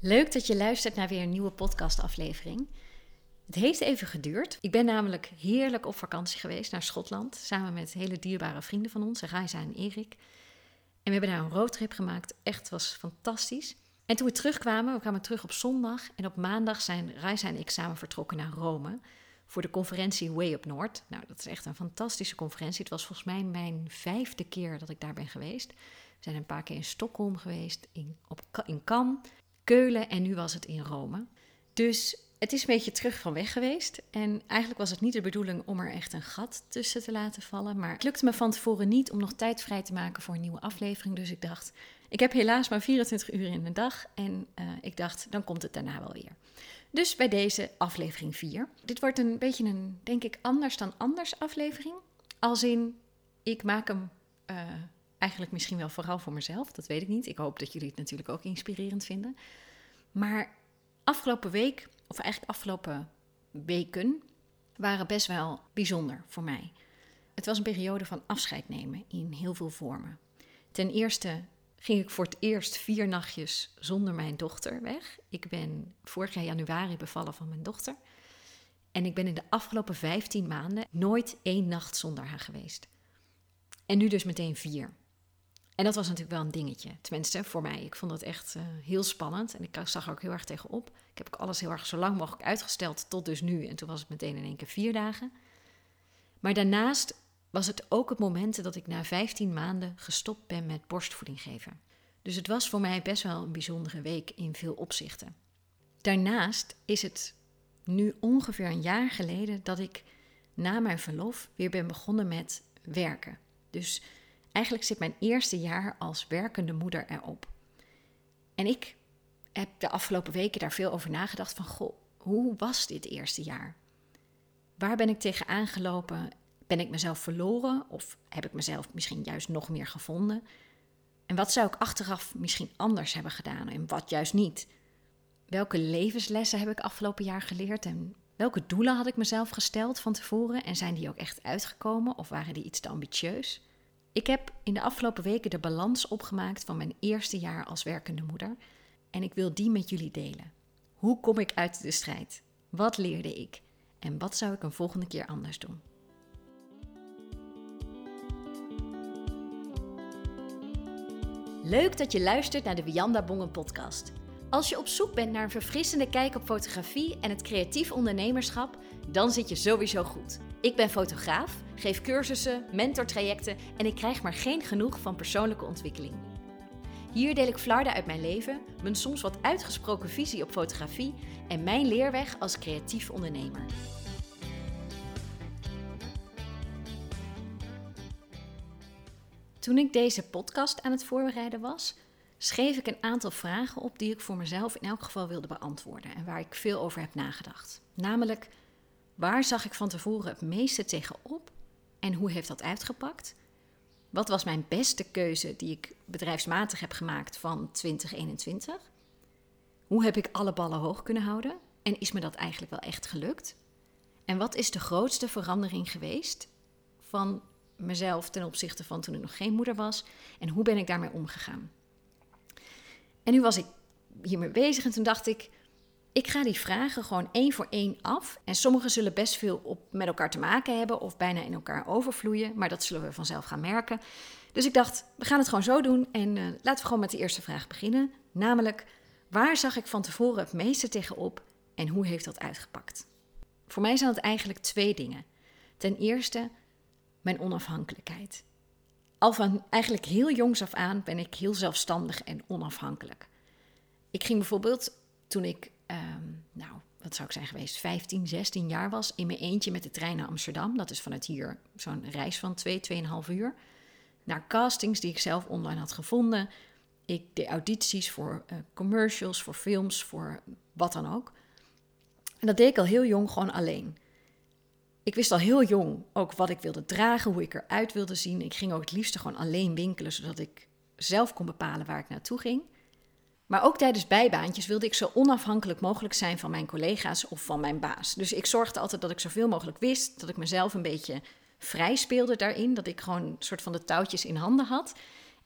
Leuk dat je luistert naar weer een nieuwe podcastaflevering. Het heeft even geduurd. Ik ben namelijk heerlijk op vakantie geweest naar Schotland. Samen met hele dierbare vrienden van ons, Raisa en Erik. En we hebben daar een roadtrip gemaakt. Echt was fantastisch. En toen we terugkwamen, we kwamen terug op zondag. En op maandag zijn Raisa en ik samen vertrokken naar Rome. Voor de conferentie Way Up North. Nou, dat is echt een fantastische conferentie. Het was volgens mij mijn vijfde keer dat ik daar ben geweest. We zijn een paar keer in Stockholm geweest, in, op, in Cannes, En nu was het in Rome. Dus het is een beetje terug van weg geweest. En eigenlijk was het niet de bedoeling om er echt een gat tussen te laten vallen. Maar het lukte me van tevoren niet om nog tijd vrij te maken voor een nieuwe aflevering. Dus ik dacht, ik heb helaas maar 24 uur in de dag. En uh, ik dacht, dan komt het daarna wel weer. Dus bij deze aflevering 4. Dit wordt een beetje een, denk ik, anders dan anders aflevering. Als in, ik maak hem uh, eigenlijk misschien wel vooral voor mezelf. Dat weet ik niet. Ik hoop dat jullie het natuurlijk ook inspirerend vinden. Maar afgelopen week, of eigenlijk afgelopen weken, waren best wel bijzonder voor mij. Het was een periode van afscheid nemen in heel veel vormen. Ten eerste ging ik voor het eerst vier nachtjes zonder mijn dochter weg. Ik ben vorig jaar januari bevallen van mijn dochter. En ik ben in de afgelopen 15 maanden nooit één nacht zonder haar geweest. En nu dus meteen vier. En dat was natuurlijk wel een dingetje. Tenminste, voor mij. Ik vond dat echt uh, heel spannend. En ik zag er ook heel erg tegenop. Ik heb ook alles heel erg zo lang mogelijk uitgesteld tot dus nu. En toen was het meteen in één keer vier dagen. Maar daarnaast was het ook het moment dat ik na 15 maanden gestopt ben met borstvoeding geven. Dus het was voor mij best wel een bijzondere week in veel opzichten. Daarnaast is het nu ongeveer een jaar geleden dat ik na mijn verlof weer ben begonnen met werken. Dus eigenlijk zit mijn eerste jaar als werkende moeder erop. En ik heb de afgelopen weken daar veel over nagedacht van, goh, hoe was dit eerste jaar? Waar ben ik tegen aangelopen ben ik mezelf verloren of heb ik mezelf misschien juist nog meer gevonden? En wat zou ik achteraf misschien anders hebben gedaan en wat juist niet? Welke levenslessen heb ik afgelopen jaar geleerd en welke doelen had ik mezelf gesteld van tevoren en zijn die ook echt uitgekomen of waren die iets te ambitieus? Ik heb in de afgelopen weken de balans opgemaakt van mijn eerste jaar als werkende moeder en ik wil die met jullie delen. Hoe kom ik uit de strijd? Wat leerde ik? En wat zou ik een volgende keer anders doen? Leuk dat je luistert naar de Wianda Bongen podcast. Als je op zoek bent naar een verfrissende kijk op fotografie en het creatief ondernemerschap, dan zit je sowieso goed. Ik ben fotograaf, geef cursussen, mentortrajecten en ik krijg maar geen genoeg van persoonlijke ontwikkeling. Hier deel ik flarden uit mijn leven, mijn soms wat uitgesproken visie op fotografie en mijn leerweg als creatief ondernemer. Toen ik deze podcast aan het voorbereiden was, schreef ik een aantal vragen op die ik voor mezelf in elk geval wilde beantwoorden en waar ik veel over heb nagedacht. Namelijk, waar zag ik van tevoren het meeste tegenop en hoe heeft dat uitgepakt? Wat was mijn beste keuze die ik bedrijfsmatig heb gemaakt van 2021? Hoe heb ik alle ballen hoog kunnen houden en is me dat eigenlijk wel echt gelukt? En wat is de grootste verandering geweest van mezelf ten opzichte van toen ik nog geen moeder was en hoe ben ik daarmee omgegaan? En nu was ik hiermee bezig en toen dacht ik, ik ga die vragen gewoon één voor één af. En sommige zullen best veel op, met elkaar te maken hebben of bijna in elkaar overvloeien, maar dat zullen we vanzelf gaan merken. Dus ik dacht, we gaan het gewoon zo doen en uh, laten we gewoon met de eerste vraag beginnen. Namelijk, waar zag ik van tevoren het meeste tegenop en hoe heeft dat uitgepakt? Voor mij zijn het eigenlijk twee dingen. Ten eerste, mijn onafhankelijkheid. Al van eigenlijk heel jongs af aan ben ik heel zelfstandig en onafhankelijk. Ik ging bijvoorbeeld toen ik, um, nou, wat zou ik zijn geweest, 15, 16 jaar was, in mijn eentje met de trein naar Amsterdam. Dat is vanuit hier zo'n reis van 2, 2,5 uur. Naar castings die ik zelf online had gevonden. Ik deed audities voor uh, commercials, voor films, voor wat dan ook. En dat deed ik al heel jong gewoon alleen. Ik wist al heel jong ook wat ik wilde dragen, hoe ik eruit wilde zien. Ik ging ook het liefst gewoon alleen winkelen, zodat ik zelf kon bepalen waar ik naartoe ging. Maar ook tijdens bijbaantjes wilde ik zo onafhankelijk mogelijk zijn van mijn collega's of van mijn baas. Dus ik zorgde altijd dat ik zoveel mogelijk wist, dat ik mezelf een beetje vrij speelde daarin, dat ik gewoon een soort van de touwtjes in handen had.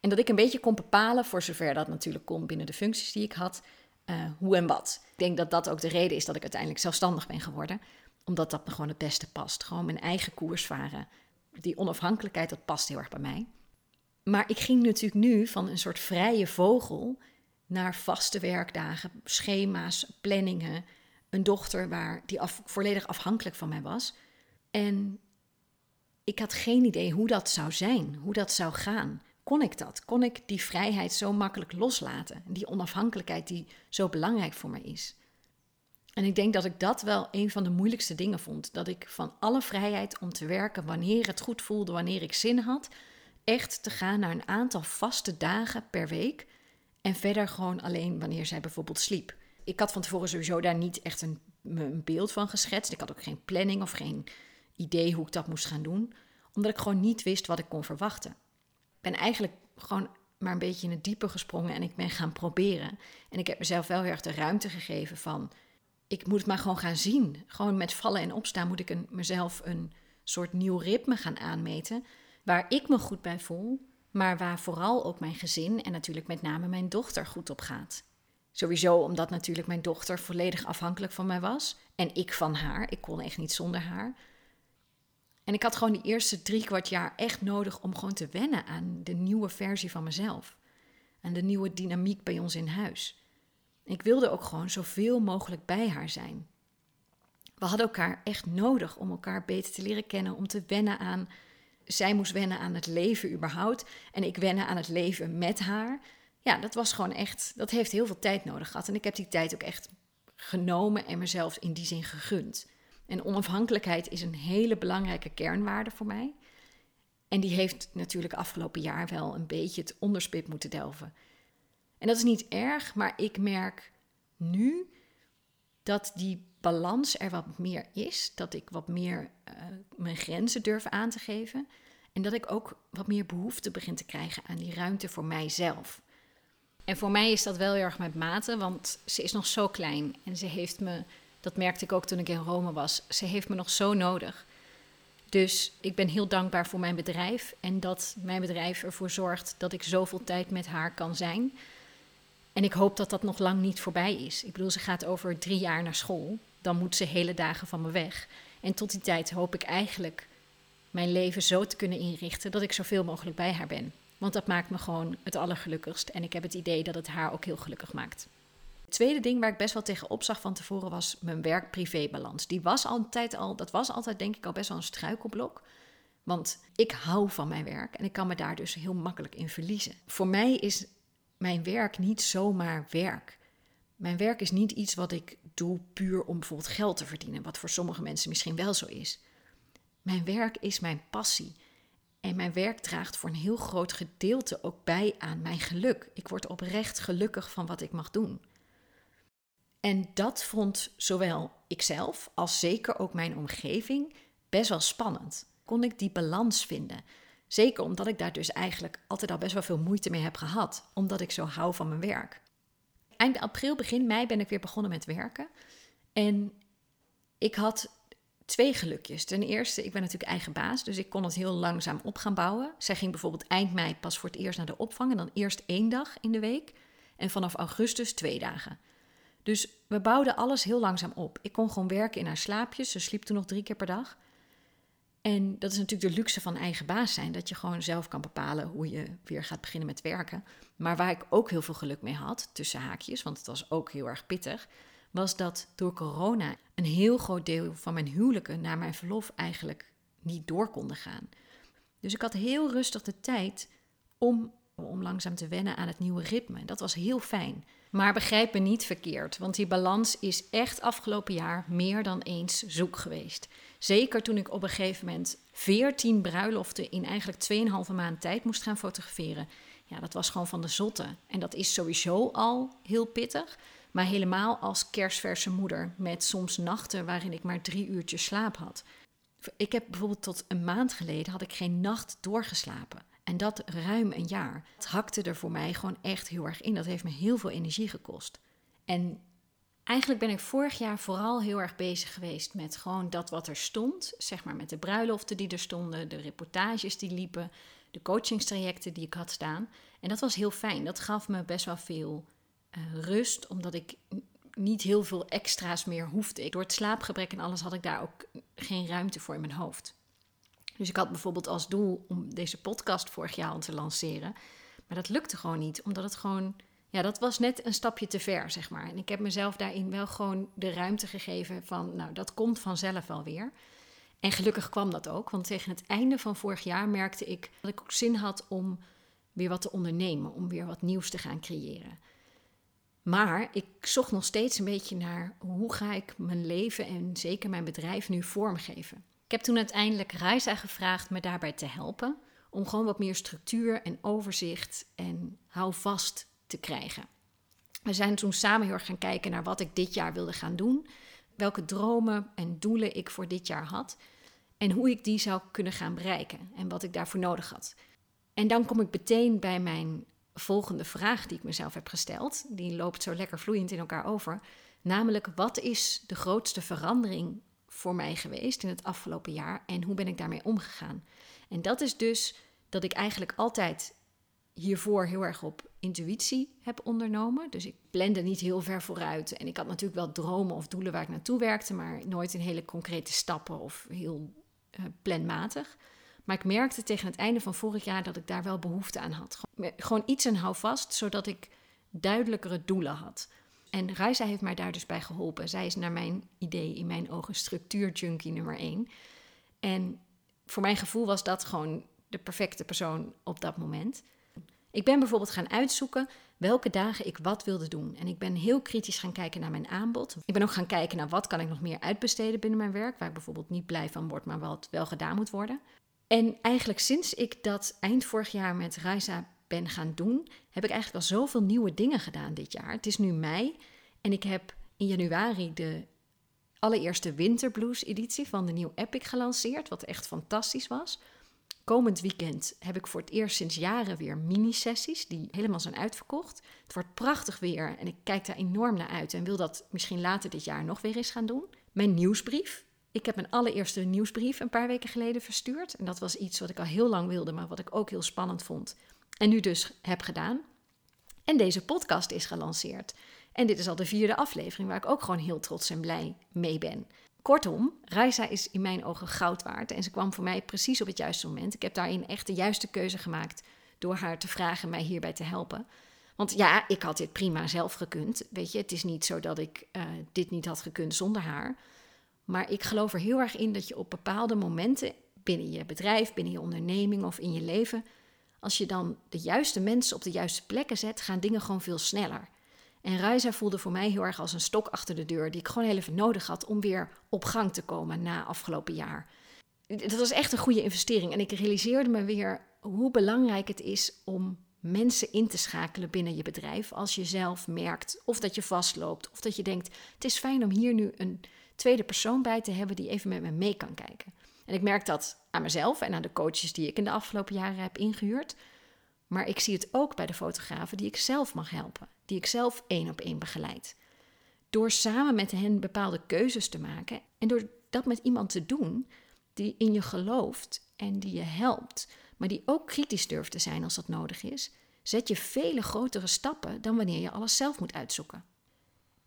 En dat ik een beetje kon bepalen, voor zover dat natuurlijk kon binnen de functies die ik had, eh, hoe en wat. Ik denk dat dat ook de reden is dat ik uiteindelijk zelfstandig ben geworden. Omdat dat me gewoon het beste past. Gewoon mijn eigen koers varen. Die onafhankelijkheid, dat past heel erg bij mij. Maar ik ging natuurlijk nu van een soort vrije vogel naar vaste werkdagen, schema's, planningen. Een dochter waar die volledig afhankelijk van mij was. En ik had geen idee hoe dat zou zijn, hoe dat zou gaan. Kon ik dat? Kon ik die vrijheid zo makkelijk loslaten? Die onafhankelijkheid die zo belangrijk voor mij is. En ik denk dat ik dat wel een van de moeilijkste dingen vond. Dat ik van alle vrijheid om te werken wanneer het goed voelde, wanneer ik zin had, echt te gaan naar een aantal vaste dagen per week. En verder gewoon alleen wanneer zij bijvoorbeeld sliep. Ik had van tevoren sowieso daar niet echt een, een beeld van geschetst. Ik had ook geen planning of geen idee hoe ik dat moest gaan doen, omdat ik gewoon niet wist wat ik kon verwachten. Ik ben eigenlijk gewoon maar een beetje in het diepe gesprongen en ik ben gaan proberen. En ik heb mezelf wel heel erg de ruimte gegeven van, ik moet het maar gewoon gaan zien. Gewoon met vallen en opstaan moet ik een, mezelf een soort nieuw ritme gaan aanmeten, waar ik me goed bij voel, maar waar vooral ook mijn gezin en natuurlijk met name mijn dochter goed op gaat. Sowieso omdat natuurlijk mijn dochter volledig afhankelijk van mij was en ik van haar. Ik kon echt niet zonder haar. En ik had gewoon die eerste drie kwart jaar echt nodig om gewoon te wennen aan de nieuwe versie van mezelf. Aan de nieuwe dynamiek bij ons in huis. Ik wilde ook gewoon zoveel mogelijk bij haar zijn. We hadden elkaar echt nodig om elkaar beter te leren kennen, om te wennen aan. Zij moest wennen aan het leven überhaupt en ik wennen aan het leven met haar. Ja, dat was gewoon echt, dat heeft heel veel tijd nodig gehad. En ik heb die tijd ook echt genomen en mezelf in die zin gegund. En onafhankelijkheid is een hele belangrijke kernwaarde voor mij. En die heeft natuurlijk afgelopen jaar wel een beetje het onderspit moeten delven. En dat is niet erg, maar ik merk nu dat die balans er wat meer is. Dat ik wat meer uh, mijn grenzen durf aan te geven. En dat ik ook wat meer behoefte begin te krijgen aan die ruimte voor mijzelf. En voor mij is dat wel heel erg met mate, want ze is nog zo klein en ze heeft me dat merkte ik ook toen ik in Rome was. Ze heeft me nog zo nodig. Dus ik ben heel dankbaar voor mijn bedrijf en dat mijn bedrijf ervoor zorgt dat ik zoveel tijd met haar kan zijn. En ik hoop dat dat nog lang niet voorbij is. Ik bedoel, ze gaat over drie jaar naar school. Dan moet ze hele dagen van me weg. En tot die tijd hoop ik eigenlijk mijn leven zo te kunnen inrichten dat ik zoveel mogelijk bij haar ben. Want dat maakt me gewoon het allergelukkigst. En ik heb het idee dat het haar ook heel gelukkig maakt tweede ding waar ik best wel tegen opzag van tevoren was mijn werk-privé-balans. Die was altijd al, dat was altijd denk ik al best wel een struikelblok. Want ik hou van mijn werk en ik kan me daar dus heel makkelijk in verliezen. Voor mij is mijn werk niet zomaar werk. Mijn werk is niet iets wat ik doe puur om bijvoorbeeld geld te verdienen, wat voor sommige mensen misschien wel zo is. Mijn werk is mijn passie. En mijn werk draagt voor een heel groot gedeelte ook bij aan mijn geluk. Ik word oprecht gelukkig van wat ik mag doen. En dat vond zowel ikzelf als zeker ook mijn omgeving best wel spannend. Kon ik die balans vinden? Zeker omdat ik daar dus eigenlijk altijd al best wel veel moeite mee heb gehad, omdat ik zo hou van mijn werk. Eind april, begin mei ben ik weer begonnen met werken. En ik had twee gelukjes. Ten eerste, ik ben natuurlijk eigen baas, dus ik kon het heel langzaam op gaan bouwen. Zij ging bijvoorbeeld eind mei pas voor het eerst naar de opvang en dan eerst één dag in de week. En vanaf augustus twee dagen. Dus we bouwden alles heel langzaam op. Ik kon gewoon werken in haar slaapjes. Ze sliep toen nog drie keer per dag. En dat is natuurlijk de luxe van eigen baas zijn. Dat je gewoon zelf kan bepalen hoe je weer gaat beginnen met werken. Maar waar ik ook heel veel geluk mee had, tussen haakjes, want het was ook heel erg pittig, was dat door corona een heel groot deel van mijn huwelijken naar mijn verlof eigenlijk niet door konden gaan. Dus ik had heel rustig de tijd om, om langzaam te wennen aan het nieuwe ritme. Dat was heel fijn. Maar begrijp me niet verkeerd, want die balans is echt afgelopen jaar meer dan eens zoek geweest. Zeker toen ik op een gegeven moment 14 bruiloften in eigenlijk 2,5 maand tijd moest gaan fotograferen. Ja, dat was gewoon van de zotte. En dat is sowieso al heel pittig. Maar helemaal als kerstverse moeder, met soms nachten waarin ik maar drie uurtjes slaap had. Ik heb bijvoorbeeld tot een maand geleden had ik geen nacht doorgeslapen. En dat ruim een jaar. Het hakte er voor mij gewoon echt heel erg in. Dat heeft me heel veel energie gekost. En eigenlijk ben ik vorig jaar vooral heel erg bezig geweest met gewoon dat wat er stond. Zeg maar met de bruiloften die er stonden, de reportages die liepen, de coachingstrajecten die ik had staan. En dat was heel fijn. Dat gaf me best wel veel eh, rust, omdat ik niet heel veel extra's meer hoefde. Door het slaapgebrek en alles had ik daar ook geen ruimte voor in mijn hoofd. Dus ik had bijvoorbeeld als doel om deze podcast vorig jaar al te lanceren. Maar dat lukte gewoon niet, omdat het gewoon, ja, dat was net een stapje te ver, zeg maar. En ik heb mezelf daarin wel gewoon de ruimte gegeven van, nou, dat komt vanzelf wel weer. En gelukkig kwam dat ook, want tegen het einde van vorig jaar merkte ik dat ik ook zin had om weer wat te ondernemen, om weer wat nieuws te gaan creëren. Maar ik zocht nog steeds een beetje naar hoe ga ik mijn leven en zeker mijn bedrijf nu vormgeven. Ik heb toen uiteindelijk Reisa gevraagd me daarbij te helpen om gewoon wat meer structuur en overzicht en houvast te krijgen. We zijn toen samen heel erg gaan kijken naar wat ik dit jaar wilde gaan doen, welke dromen en doelen ik voor dit jaar had en hoe ik die zou kunnen gaan bereiken en wat ik daarvoor nodig had. En dan kom ik meteen bij mijn volgende vraag die ik mezelf heb gesteld. Die loopt zo lekker vloeiend in elkaar over. Namelijk, wat is de grootste verandering voor mij geweest in het afgelopen jaar en hoe ben ik daarmee omgegaan? En dat is dus dat ik eigenlijk altijd hiervoor heel erg op intuïtie heb ondernomen. Dus ik plande niet heel ver vooruit. En ik had natuurlijk wel dromen of doelen waar ik naartoe werkte, maar nooit in hele concrete stappen of heel uh, planmatig. Maar ik merkte tegen het einde van vorig jaar dat ik daar wel behoefte aan had. Gewoon iets en hou vast, zodat ik duidelijkere doelen had. En Reisa heeft mij daar dus bij geholpen. Zij is naar mijn idee, in mijn ogen, structuurjunkie nummer één. En voor mijn gevoel was dat gewoon de perfecte persoon op dat moment. Ik ben bijvoorbeeld gaan uitzoeken welke dagen ik wat wilde doen. En ik ben heel kritisch gaan kijken naar mijn aanbod. Ik ben ook gaan kijken naar wat kan ik nog meer uitbesteden binnen mijn werk, waar ik bijvoorbeeld niet blij van word, maar wat wel gedaan moet worden. En eigenlijk sinds ik dat eind vorig jaar met Reisa ben gaan doen, heb ik eigenlijk al zoveel nieuwe dingen gedaan dit jaar. Het is nu mei en ik heb in januari de allereerste Winterblues editie van de nieuwe Epic gelanceerd, wat echt fantastisch was. Komend weekend heb ik voor het eerst sinds jaren weer mini-sessies die helemaal zijn uitverkocht. Het wordt prachtig weer en ik kijk daar enorm naar uit en wil dat misschien later dit jaar nog weer eens gaan doen. Mijn nieuwsbrief, ik heb mijn allereerste nieuwsbrief een paar weken geleden verstuurd. En dat was iets wat ik al heel lang wilde, maar wat ik ook heel spannend vond. En nu dus heb gedaan. En deze podcast is gelanceerd. En dit is al de vierde aflevering waar ik ook gewoon heel trots en blij mee ben. Kortom, Reisa is in mijn ogen goud waard. En ze kwam voor mij precies op het juiste moment. Ik heb daarin echt de juiste keuze gemaakt door haar te vragen mij hierbij te helpen. Want ja, ik had dit prima zelf gekund. Weet je, het is niet zo dat ik uh, dit niet had gekund zonder haar. Maar ik geloof er heel erg in dat je op bepaalde momenten binnen je bedrijf, binnen je onderneming of in je leven, als je dan de juiste mensen op de juiste plekken zet, gaan dingen gewoon veel sneller. En Ruiza voelde voor mij heel erg als een stok achter de deur, die ik gewoon heel even nodig had om weer op gang te komen na afgelopen jaar. Dat was echt een goede investering. En ik realiseerde me weer hoe belangrijk het is om mensen in te schakelen binnen je bedrijf. Als je zelf merkt of dat je vastloopt of dat je denkt: het is fijn om hier nu een tweede persoon bij te hebben die even met me mee kan kijken. En ik merk dat aan mezelf en aan de coaches die ik in de afgelopen jaren heb ingehuurd. Maar ik zie het ook bij de fotografen die ik zelf mag helpen, die ik zelf één op één begeleid. Door samen met hen bepaalde keuzes te maken en door dat met iemand te doen die in je gelooft en die je helpt, maar die ook kritisch durft te zijn als dat nodig is, zet je vele grotere stappen dan wanneer je alles zelf moet uitzoeken.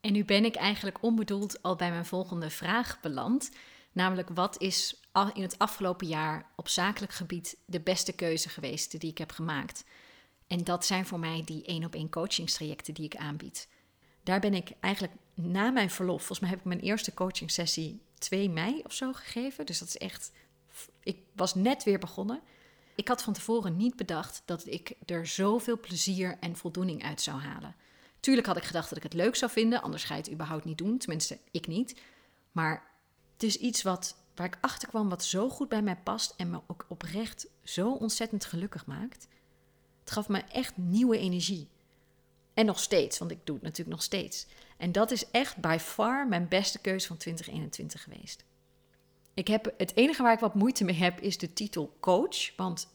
En nu ben ik eigenlijk onbedoeld al bij mijn volgende vraag beland. Namelijk, wat is in het afgelopen jaar op zakelijk gebied de beste keuze geweest die ik heb gemaakt? En dat zijn voor mij die één op één coachingstrajecten die ik aanbied. Daar ben ik eigenlijk na mijn verlof, volgens mij heb ik mijn eerste coachingsessie 2 mei of zo gegeven. Dus dat is echt, ik was net weer begonnen. Ik had van tevoren niet bedacht dat ik er zoveel plezier en voldoening uit zou halen. Tuurlijk had ik gedacht dat ik het leuk zou vinden, anders ga je het überhaupt niet doen. Tenminste, ik niet. Maar het is iets wat, waar ik achter kwam wat zo goed bij mij past en me ook oprecht zo ontzettend gelukkig maakt. Het gaf me echt nieuwe energie. En nog steeds, want ik doe het natuurlijk nog steeds. En dat is echt by far mijn beste keuze van 2021 geweest. Ik heb, het enige waar ik wat moeite mee heb is de titel coach. Want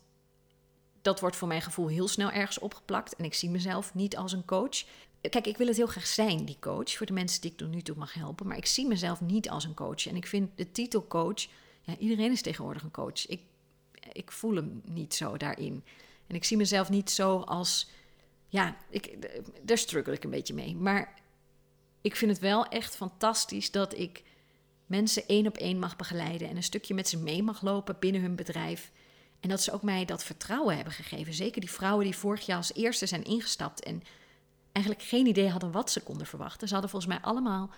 dat wordt voor mijn gevoel heel snel ergens opgeplakt. En ik zie mezelf niet als een coach. Kijk, ik wil het heel graag zijn, die coach, voor de mensen die ik tot nu toe mag helpen. Maar ik zie mezelf niet als een coach. En ik vind de titel coach, ja, iedereen is tegenwoordig een coach. Ik, ik voel hem niet zo daarin. En ik zie mezelf niet zo als ja, ik, daar struggle ik een beetje mee. Maar ik vind het wel echt fantastisch dat ik mensen één op één mag begeleiden en een stukje met ze mee mag lopen binnen hun bedrijf. En dat ze ook mij dat vertrouwen hebben gegeven. Zeker die vrouwen die vorig jaar als eerste zijn ingestapt en eigenlijk geen idee hadden wat ze konden verwachten. Ze hadden volgens mij allemaal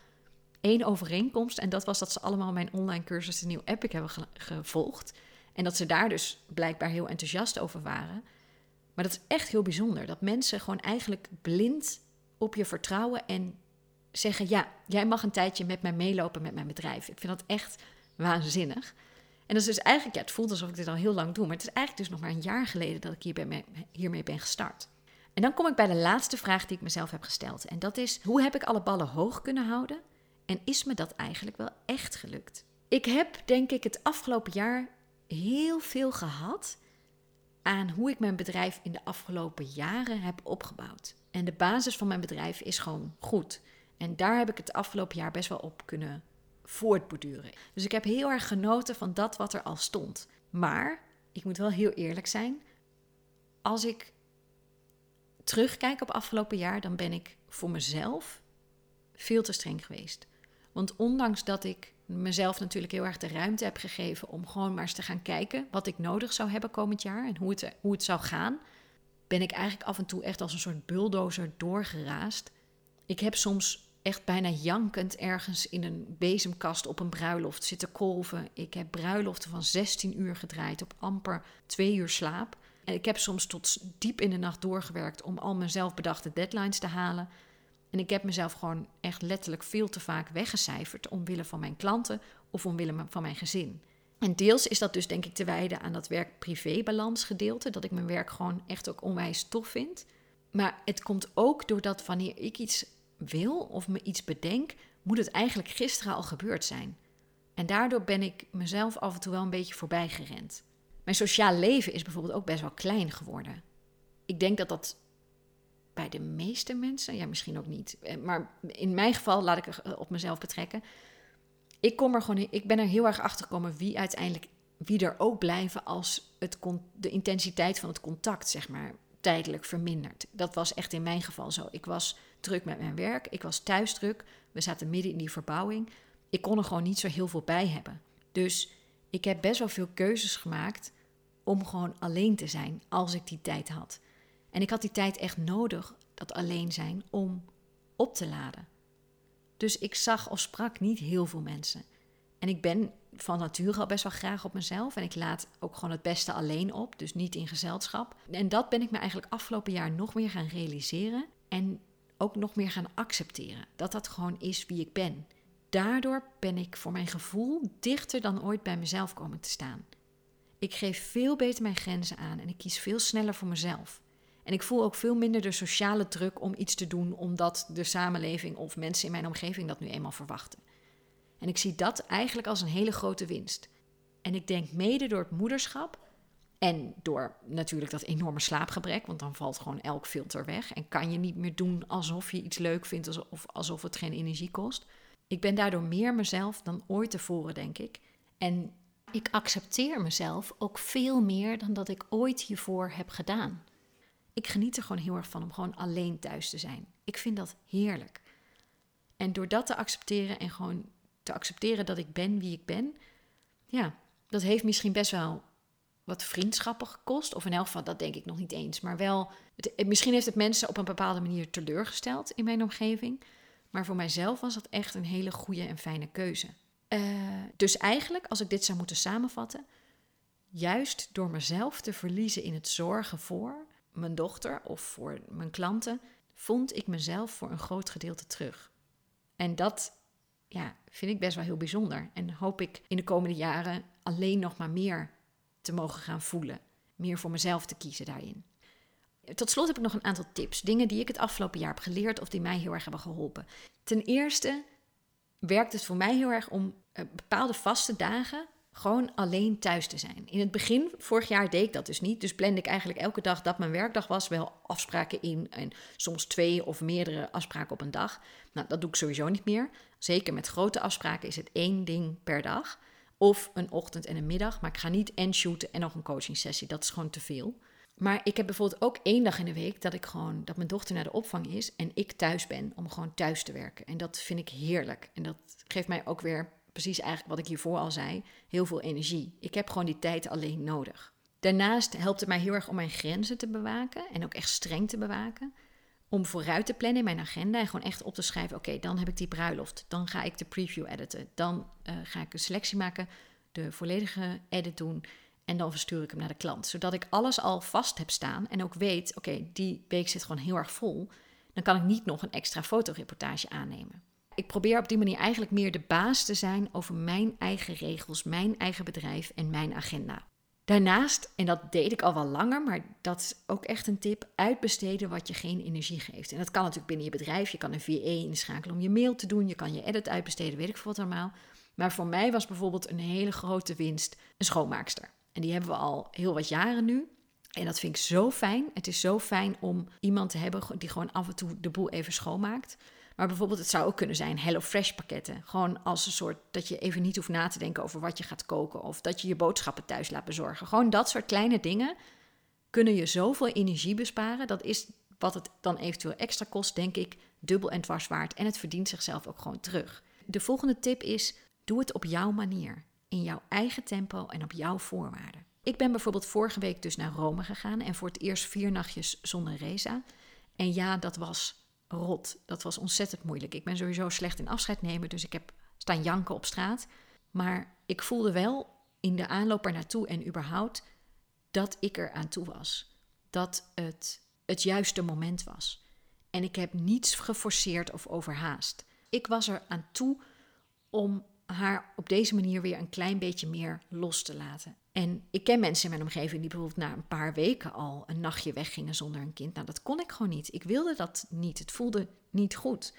één overeenkomst. En dat was dat ze allemaal mijn online cursus de Nieuw Epic hebben gevolgd. En dat ze daar dus blijkbaar heel enthousiast over waren. Maar dat is echt heel bijzonder. Dat mensen gewoon eigenlijk blind op je vertrouwen en zeggen: Ja, jij mag een tijdje met mij meelopen met mijn bedrijf. Ik vind dat echt waanzinnig. En dat is dus eigenlijk, ja, het voelt alsof ik dit al heel lang doe, maar het is eigenlijk dus nog maar een jaar geleden dat ik hierbij, hiermee ben gestart. En dan kom ik bij de laatste vraag die ik mezelf heb gesteld. En dat is: hoe heb ik alle ballen hoog kunnen houden? En is me dat eigenlijk wel echt gelukt? Ik heb, denk ik, het afgelopen jaar heel veel gehad aan hoe ik mijn bedrijf in de afgelopen jaren heb opgebouwd. En de basis van mijn bedrijf is gewoon goed. En daar heb ik het afgelopen jaar best wel op kunnen voortborduren. Dus ik heb heel erg genoten van dat wat er al stond. Maar ik moet wel heel eerlijk zijn. Als ik terugkijk op afgelopen jaar, dan ben ik voor mezelf veel te streng geweest. Want ondanks dat ik mezelf natuurlijk heel erg de ruimte heb gegeven om gewoon maar eens te gaan kijken wat ik nodig zou hebben komend jaar en hoe het, hoe het zou gaan, ben ik eigenlijk af en toe echt als een soort bulldozer doorgeraasd. Ik heb soms echt bijna jankend ergens in een bezemkast op een bruiloft zitten kolven. Ik heb bruiloften van 16 uur gedraaid op amper twee uur slaap. Ik heb soms tot diep in de nacht doorgewerkt om al mijn zelfbedachte deadlines te halen. En ik heb mezelf gewoon echt letterlijk veel te vaak weggecijferd omwille van mijn klanten of omwille van mijn gezin. En deels is dat dus denk ik te wijden aan dat werk-privé-balans gedeelte, dat ik mijn werk gewoon echt ook onwijs tof vind. Maar het komt ook doordat wanneer ik iets wil of me iets bedenk, moet het eigenlijk gisteren al gebeurd zijn. En daardoor ben ik mezelf af en toe wel een beetje voorbij gerend. Mijn sociaal leven is bijvoorbeeld ook best wel klein geworden. Ik denk dat dat bij de meeste mensen, ja, misschien ook niet, eh, maar in mijn geval laat ik het eh, op mezelf betrekken. Ik, kom er gewoon, ik ben er heel erg achter gekomen wie uiteindelijk, wie er ook blijven als het, de intensiteit van het contact, zeg maar, tijdelijk vermindert. Dat was echt in mijn geval zo. Ik was druk met mijn werk, ik was thuis druk, we zaten midden in die verbouwing. Ik kon er gewoon niet zo heel veel bij hebben. Dus ik heb best wel veel keuzes gemaakt om gewoon alleen te zijn als ik die tijd had. En ik had die tijd echt nodig, dat alleen zijn, om op te laden. Dus ik zag of sprak niet heel veel mensen. En ik ben van nature al best wel graag op mezelf. En ik laat ook gewoon het beste alleen op, dus niet in gezelschap. En dat ben ik me eigenlijk afgelopen jaar nog meer gaan realiseren. En ook nog meer gaan accepteren. Dat dat gewoon is wie ik ben. Daardoor ben ik voor mijn gevoel dichter dan ooit bij mezelf komen te staan. Ik geef veel beter mijn grenzen aan en ik kies veel sneller voor mezelf. En ik voel ook veel minder de sociale druk om iets te doen omdat de samenleving of mensen in mijn omgeving dat nu eenmaal verwachten. En ik zie dat eigenlijk als een hele grote winst. En ik denk mede door het moederschap en door natuurlijk dat enorme slaapgebrek, want dan valt gewoon elk filter weg en kan je niet meer doen alsof je iets leuk vindt of alsof het geen energie kost. Ik ben daardoor meer mezelf dan ooit tevoren, denk ik. En ik accepteer mezelf ook veel meer dan dat ik ooit hiervoor heb gedaan. Ik geniet er gewoon heel erg van om gewoon alleen thuis te zijn. Ik vind dat heerlijk. En door dat te accepteren en gewoon te accepteren dat ik ben wie ik ben, ja, dat heeft misschien best wel wat vriendschappen gekost. Of in elk geval, dat denk ik nog niet eens. Maar wel, het, misschien heeft het mensen op een bepaalde manier teleurgesteld in mijn omgeving. Maar voor mijzelf was dat echt een hele goede en fijne keuze. Uh, dus eigenlijk, als ik dit zou moeten samenvatten, juist door mezelf te verliezen in het zorgen voor mijn dochter of voor mijn klanten, vond ik mezelf voor een groot gedeelte terug. En dat ja, vind ik best wel heel bijzonder. En hoop ik in de komende jaren alleen nog maar meer te mogen gaan voelen. Meer voor mezelf te kiezen daarin. Tot slot heb ik nog een aantal tips. Dingen die ik het afgelopen jaar heb geleerd of die mij heel erg hebben geholpen. Ten eerste werkt het voor mij heel erg om eh, bepaalde vaste dagen gewoon alleen thuis te zijn. In het begin, vorig jaar, deed ik dat dus niet. Dus plande ik eigenlijk elke dag dat mijn werkdag was, wel afspraken in. En soms twee of meerdere afspraken op een dag. Nou, dat doe ik sowieso niet meer. Zeker met grote afspraken is het één ding per dag. Of een ochtend en een middag. Maar ik ga niet en shooten en nog een coaching sessie. Dat is gewoon te veel. Maar ik heb bijvoorbeeld ook één dag in de week dat ik gewoon dat mijn dochter naar de opvang is en ik thuis ben om gewoon thuis te werken. En dat vind ik heerlijk. En dat geeft mij ook weer precies eigenlijk wat ik hiervoor al zei, heel veel energie. Ik heb gewoon die tijd alleen nodig. Daarnaast helpt het mij heel erg om mijn grenzen te bewaken en ook echt streng te bewaken. Om vooruit te plannen in mijn agenda en gewoon echt op te schrijven: oké, dan heb ik die bruiloft. Dan ga ik de preview editen. Dan uh, ga ik een selectie maken, de volledige edit doen. En dan verstuur ik hem naar de klant. Zodat ik alles al vast heb staan en ook weet: oké, die week zit gewoon heel erg vol. Dan kan ik niet nog een extra fotoreportage aannemen. Ik probeer op die manier eigenlijk meer de baas te zijn over mijn eigen regels, mijn eigen bedrijf en mijn agenda. Daarnaast, en dat deed ik al wel langer, maar dat is ook echt een tip, uitbesteden wat je geen energie geeft. En dat kan natuurlijk binnen je bedrijf. Je kan een VA inschakelen om je mail te doen, je kan je edit uitbesteden, weet ik veel wat allemaal. Maar voor mij was bijvoorbeeld een hele grote winst een schoonmaakster. En die hebben we al heel wat jaren nu. En dat vind ik zo fijn. Het is zo fijn om iemand te hebben die gewoon af en toe de boel even schoonmaakt. Maar bijvoorbeeld, het zou ook kunnen zijn HelloFresh pakketten. Gewoon als een soort dat je even niet hoeft na te denken over wat je gaat koken. Of dat je je boodschappen thuis laat bezorgen. Gewoon dat soort kleine dingen kunnen je zoveel energie besparen. Dat is wat het dan eventueel extra kost, denk ik, dubbel en dwars waard. En het verdient zichzelf ook gewoon terug. De volgende tip is: doe het op jouw manier. In jouw eigen tempo en op jouw voorwaarden. Ik ben bijvoorbeeld vorige week dus naar Rome gegaan en voor het eerst vier nachtjes zonder Reza. En ja, dat was rot. Dat was ontzettend moeilijk. Ik ben sowieso slecht in afscheid nemen, dus ik heb staan janken op straat. Maar ik voelde wel in de aanloop er naartoe en überhaupt dat ik er aan toe was. Dat het het juiste moment was. En ik heb niets geforceerd of overhaast. Ik was er aan toe om haar op deze manier weer een klein beetje meer los te laten. En ik ken mensen in mijn omgeving die bijvoorbeeld na een paar weken al een nachtje weggingen zonder een kind. Nou, dat kon ik gewoon niet. Ik wilde dat niet. Het voelde niet goed.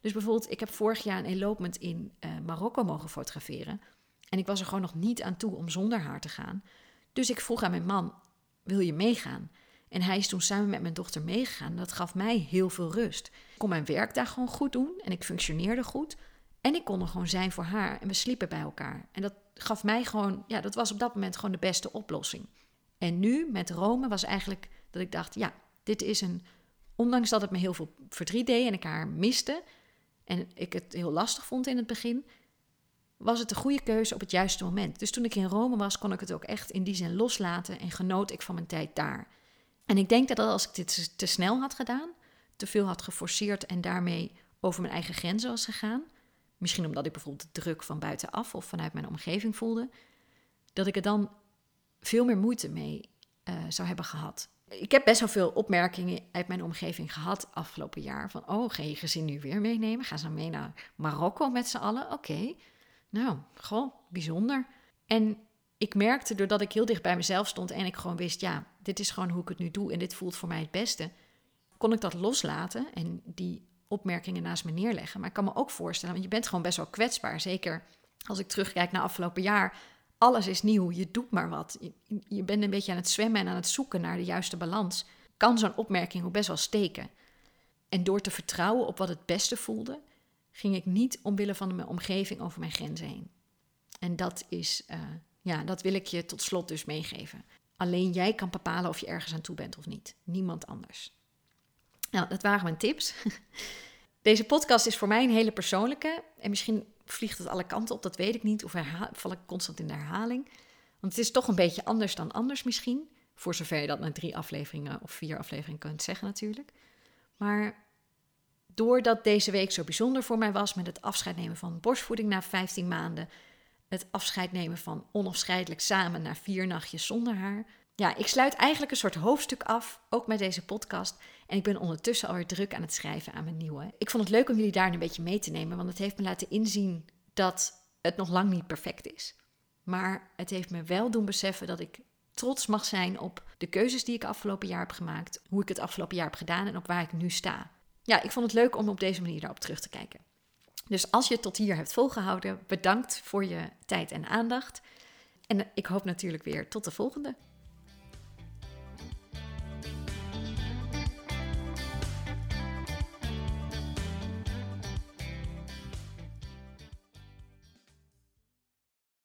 Dus bijvoorbeeld, ik heb vorig jaar een elopement in uh, Marokko mogen fotograferen. En ik was er gewoon nog niet aan toe om zonder haar te gaan. Dus ik vroeg aan mijn man: Wil je meegaan? En hij is toen samen met mijn dochter meegegaan. Dat gaf mij heel veel rust. Ik kon mijn werk daar gewoon goed doen en ik functioneerde goed. En ik kon er gewoon zijn voor haar en we sliepen bij elkaar. En dat gaf mij gewoon, ja, dat was op dat moment gewoon de beste oplossing. En nu met Rome was eigenlijk dat ik dacht, ja, dit is een, ondanks dat het me heel veel verdriet deed en ik haar miste en ik het heel lastig vond in het begin, was het de goede keuze op het juiste moment. Dus toen ik in Rome was, kon ik het ook echt in die zin loslaten en genoot ik van mijn tijd daar. En ik denk dat als ik dit te snel had gedaan, te veel had geforceerd en daarmee over mijn eigen grenzen was gegaan, Misschien omdat ik bijvoorbeeld de druk van buitenaf of vanuit mijn omgeving voelde. Dat ik er dan veel meer moeite mee uh, zou hebben gehad. Ik heb best wel veel opmerkingen uit mijn omgeving gehad afgelopen jaar. Van, oh, ga je gezin nu weer meenemen? Gaan ze mee naar Marokko met z'n allen? Oké, nou, gewoon bijzonder. En ik merkte, doordat ik heel dicht bij mezelf stond en ik gewoon wist, ja, dit is gewoon hoe ik het nu doe en dit voelt voor mij het beste, kon ik dat loslaten en die opmerkingen naast me neerleggen. Maar ik kan me ook voorstellen, want je bent gewoon best wel kwetsbaar. Zeker als ik terugkijk naar afgelopen jaar. Alles is nieuw, je doet maar wat. Je, bent een beetje aan het zwemmen en aan het zoeken naar de juiste balans. Kan zo'n opmerking ook best wel steken. En door te vertrouwen op wat het beste voelde, ging ik niet omwille van mijn omgeving over mijn grenzen heen. En dat is, uh, ja, dat wil ik je tot slot dus meegeven. Alleen jij kan bepalen of je ergens aan toe bent of niet. Niemand anders. Nou, dat waren mijn tips. Deze podcast is voor mij een hele persoonlijke. En misschien vliegt het alle kanten op, dat weet ik niet. Of val ik constant in de herhaling. Want het is toch een beetje anders dan anders misschien. Voor zover je dat na drie afleveringen of vier afleveringen kunt zeggen natuurlijk. Maar doordat deze week zo bijzonder voor mij was met het afscheid nemen van borstvoeding na 15 maanden, het afscheid nemen van onafscheidelijk samen na vier nachtjes zonder haar, ja, ik sluit eigenlijk een soort hoofdstuk af, ook met deze podcast. En ik ben ondertussen alweer druk aan het schrijven aan mijn nieuwe. Ik vond het leuk om jullie daar een beetje mee te nemen, want het heeft me laten inzien dat het nog lang niet perfect is. Maar het heeft me wel doen beseffen dat ik trots mag zijn op de keuzes die ik afgelopen jaar heb gemaakt, hoe ik het afgelopen jaar heb gedaan en op waar ik nu sta. Ja, ik vond het leuk om op deze manier daarop terug te kijken. Dus als je het tot hier hebt volgehouden, bedankt voor je tijd en aandacht. En ik hoop natuurlijk weer tot de volgende.